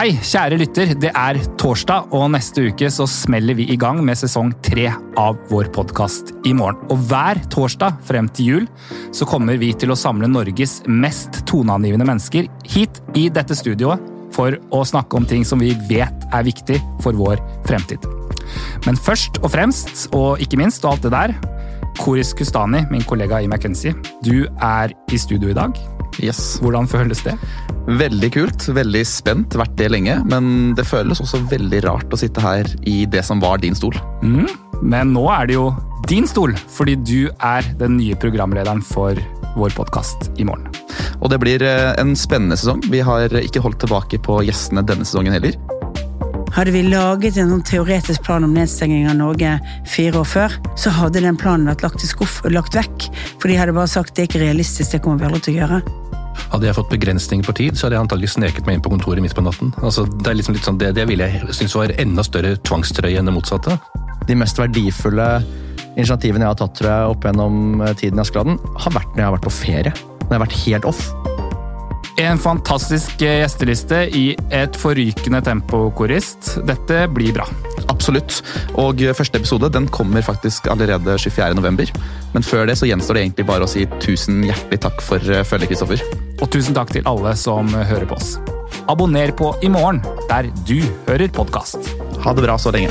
Hei, kjære lytter. Det er torsdag, og neste uke så smeller vi i gang med sesong tre av vår podkast I morgen. Og hver torsdag frem til jul så kommer vi til å samle Norges mest toneangivende mennesker hit i dette studioet for å snakke om ting som vi vet er viktig for vår fremtid. Men først og fremst, og ikke minst og alt det der, Koris Kustani, min kollega i McKenzie, du er i studio i dag. Yes. Hvordan føles det? Veldig kult. Veldig spent. Vært det lenge. Men det føles også veldig rart å sitte her i det som var din stol. Mm. Men nå er det jo din stol, fordi du er den nye programlederen for vår podkast i morgen. Og det blir eh, en spennende sesong. Vi har ikke holdt tilbake på gjestene denne sesongen heller. Hadde vi laget en sånn teoretisk plan om nedstenging av Norge fire år før, så hadde den planen vært lagt i skuff og lagt vekk. For de hadde bare sagt det er ikke realistisk, det kommer vi aldri til å gjøre. Hadde jeg fått begrensninger på tid, så hadde jeg antagelig sneket meg inn på kontoret midt på natten. Altså, det, er liksom litt sånn, det, det ville jeg synes var enda større tvangstrøye enn det motsatte. De mest verdifulle initiativene jeg har tatt tror jeg, opp gjennom tiden i Askeladden, har vært når jeg har vært på ferie. Når jeg har vært helt off. En fantastisk gjesteliste i et forrykende tempo, korist. Dette blir bra. Absolutt. Og første episode den kommer faktisk allerede 24.11. Men før det så gjenstår det egentlig bare å si tusen hjertelig takk for følget, Kristoffer. Og tusen takk til alle som hører på oss. Abonner på I morgen, der du hører podkast. Ha det bra så lenge.